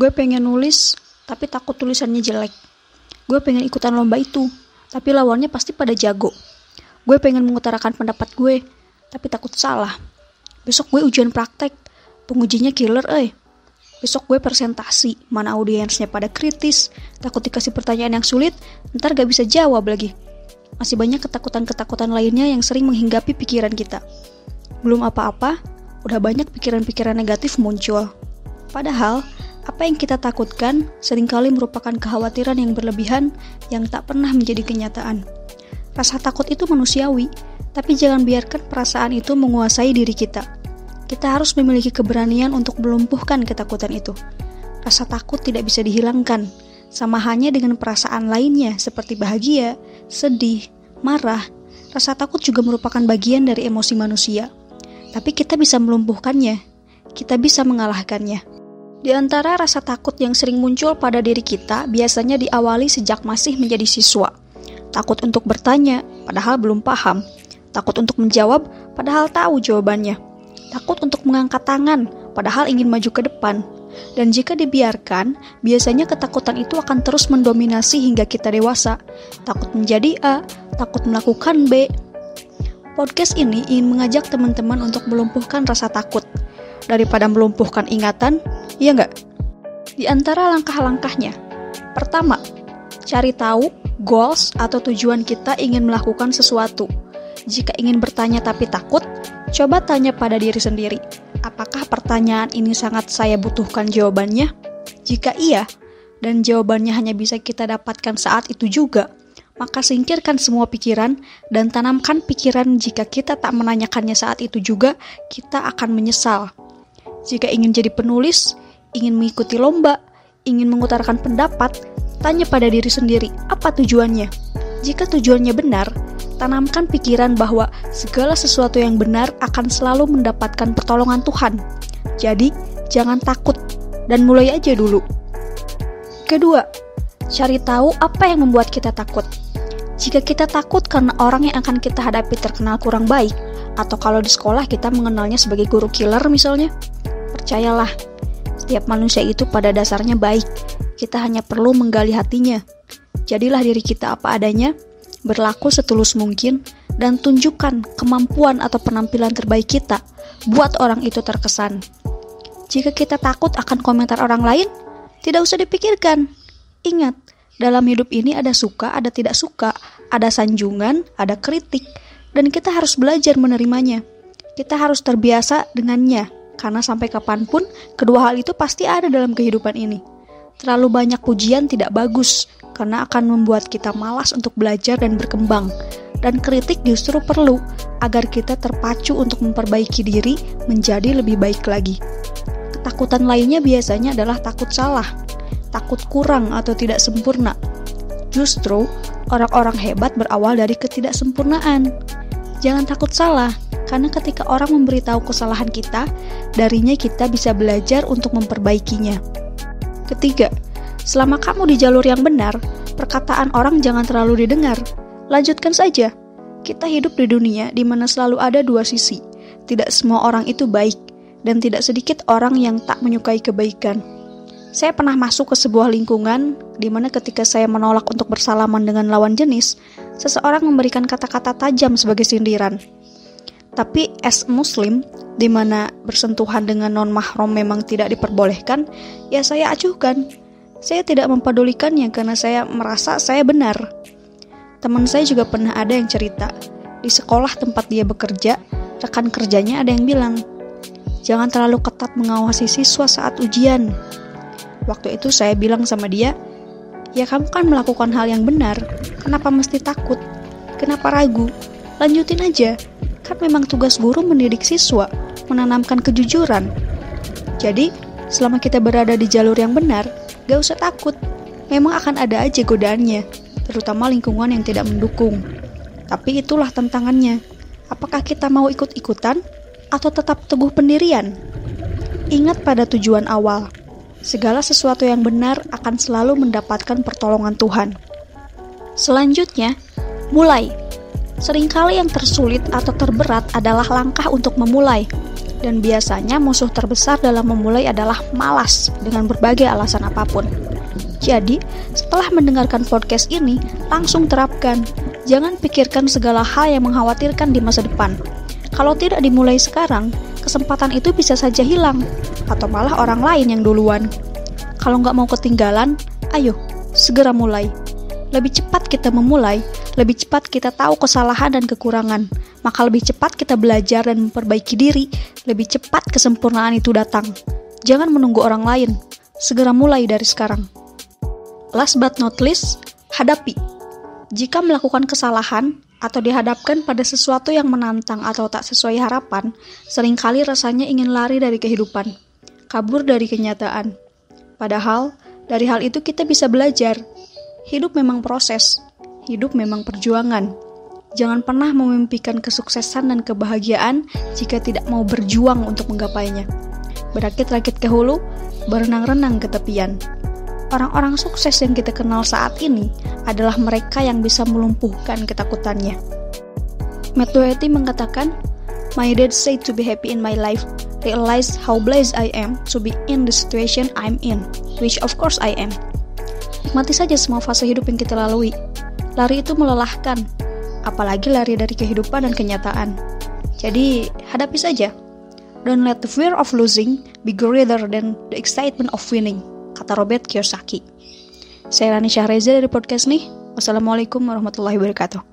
Gue pengen nulis, tapi takut tulisannya jelek. Gue pengen ikutan lomba itu, tapi lawannya pasti pada jago. Gue pengen mengutarakan pendapat gue, tapi takut salah. Besok gue ujian praktek, pengujinya killer eh. Besok gue presentasi, mana audiensnya pada kritis, takut dikasih pertanyaan yang sulit, ntar gak bisa jawab lagi. Masih banyak ketakutan-ketakutan lainnya yang sering menghinggapi pikiran kita. Belum apa-apa, udah banyak pikiran-pikiran negatif muncul. Padahal, apa yang kita takutkan sering kali merupakan kekhawatiran yang berlebihan yang tak pernah menjadi kenyataan. Rasa takut itu manusiawi, tapi jangan biarkan perasaan itu menguasai diri kita. Kita harus memiliki keberanian untuk melumpuhkan ketakutan itu. Rasa takut tidak bisa dihilangkan, sama halnya dengan perasaan lainnya seperti bahagia, sedih, marah. Rasa takut juga merupakan bagian dari emosi manusia. Tapi kita bisa melumpuhkannya. Kita bisa mengalahkannya. Di antara rasa takut yang sering muncul pada diri kita biasanya diawali sejak masih menjadi siswa. Takut untuk bertanya, padahal belum paham. Takut untuk menjawab, padahal tahu jawabannya. Takut untuk mengangkat tangan, padahal ingin maju ke depan. Dan jika dibiarkan, biasanya ketakutan itu akan terus mendominasi hingga kita dewasa. Takut menjadi A, takut melakukan B, Podcast ini ingin mengajak teman-teman untuk melumpuhkan rasa takut daripada melumpuhkan ingatan, iya nggak? Di antara langkah-langkahnya, pertama, cari tahu goals atau tujuan kita ingin melakukan sesuatu. Jika ingin bertanya tapi takut, coba tanya pada diri sendiri, apakah pertanyaan ini sangat saya butuhkan jawabannya? Jika iya, dan jawabannya hanya bisa kita dapatkan saat itu juga, maka singkirkan semua pikiran dan tanamkan pikiran jika kita tak menanyakannya saat itu juga, kita akan menyesal. Jika ingin jadi penulis, ingin mengikuti lomba, ingin mengutarakan pendapat, tanya pada diri sendiri, apa tujuannya? Jika tujuannya benar, tanamkan pikiran bahwa segala sesuatu yang benar akan selalu mendapatkan pertolongan Tuhan. Jadi, jangan takut dan mulai aja dulu. Kedua, cari tahu apa yang membuat kita takut. Jika kita takut karena orang yang akan kita hadapi terkenal kurang baik, atau kalau di sekolah kita mengenalnya sebagai guru killer misalnya, percayalah, setiap manusia itu pada dasarnya baik. Kita hanya perlu menggali hatinya. Jadilah diri kita apa adanya, berlaku setulus mungkin, dan tunjukkan kemampuan atau penampilan terbaik kita. Buat orang itu terkesan. Jika kita takut akan komentar orang lain, tidak usah dipikirkan. Ingat, dalam hidup ini ada suka, ada tidak suka, ada sanjungan, ada kritik, dan kita harus belajar menerimanya. Kita harus terbiasa dengannya, karena sampai kapan pun kedua hal itu pasti ada dalam kehidupan ini. Terlalu banyak pujian tidak bagus, karena akan membuat kita malas untuk belajar dan berkembang. Dan kritik justru perlu agar kita terpacu untuk memperbaiki diri menjadi lebih baik lagi. Ketakutan lainnya biasanya adalah takut salah, takut kurang atau tidak sempurna. Justru, orang-orang hebat berawal dari ketidaksempurnaan. Jangan takut salah, karena ketika orang memberitahu kesalahan kita, darinya kita bisa belajar untuk memperbaikinya. Ketiga, selama kamu di jalur yang benar, perkataan orang jangan terlalu didengar. Lanjutkan saja. Kita hidup di dunia di mana selalu ada dua sisi. Tidak semua orang itu baik, dan tidak sedikit orang yang tak menyukai kebaikan. Saya pernah masuk ke sebuah lingkungan di mana ketika saya menolak untuk bersalaman dengan lawan jenis, seseorang memberikan kata-kata tajam sebagai sindiran. Tapi as muslim, di mana bersentuhan dengan non-mahram memang tidak diperbolehkan, ya saya acuhkan. Saya tidak mempedulikannya karena saya merasa saya benar. Teman saya juga pernah ada yang cerita, di sekolah tempat dia bekerja, rekan kerjanya ada yang bilang, jangan terlalu ketat mengawasi siswa saat ujian, Waktu itu saya bilang sama dia, ya kamu kan melakukan hal yang benar, kenapa mesti takut? Kenapa ragu? Lanjutin aja, kan memang tugas guru mendidik siswa, menanamkan kejujuran. Jadi, selama kita berada di jalur yang benar, gak usah takut. Memang akan ada aja godaannya, terutama lingkungan yang tidak mendukung. Tapi itulah tantangannya. Apakah kita mau ikut-ikutan atau tetap teguh pendirian? Ingat pada tujuan awal segala sesuatu yang benar akan selalu mendapatkan pertolongan Tuhan. Selanjutnya, mulai. Seringkali yang tersulit atau terberat adalah langkah untuk memulai. Dan biasanya musuh terbesar dalam memulai adalah malas dengan berbagai alasan apa pun. Jadi, setelah mendengarkan podcast ini, langsung terapkan. Jangan pikirkan segala hal yang mengkhawatirkan di masa depan. Kalau tidak dimulai sekarang, kesempatan itu bisa saja hilang, atau malah orang lain yang duluan. Kalau nggak mau ketinggalan, ayo, segera mulai. Lebih cepat kita memulai, lebih cepat kita tahu kesalahan dan kekurangan, maka lebih cepat kita belajar dan memperbaiki diri, lebih cepat kesempurnaan itu datang. Jangan menunggu orang lain, segera mulai dari sekarang. Last but not least, hadapi. Jika melakukan kesalahan atau dihadapkan pada sesuatu yang menantang atau tak sesuai harapan, sering kali rasanya ingin lari dari kehidupan, kabur dari kenyataan. Padahal, dari hal itu kita bisa belajar. Hidup memang proses, hidup memang perjuangan. Jangan pernah memimpikan kesuksesan dan kebahagiaan jika tidak mau berjuang untuk menggapainya. Berakit-rakit ke hulu, berenang-renang ke tepian. Orang-orang sukses yang kita kenal saat ini adalah mereka yang bisa melumpuhkan ketakutannya. Matt Doherty mengatakan, My dad said to be happy in my life, realize how blessed I am to be in the situation I'm in, which of course I am. Nikmati saja semua fase hidup yang kita lalui. Lari itu melelahkan, apalagi lari dari kehidupan dan kenyataan. Jadi, hadapi saja. Don't let the fear of losing be greater than the excitement of winning kata Robert Kiyosaki. Saya Rani Syahreza dari podcast nih. Wassalamualaikum warahmatullahi wabarakatuh.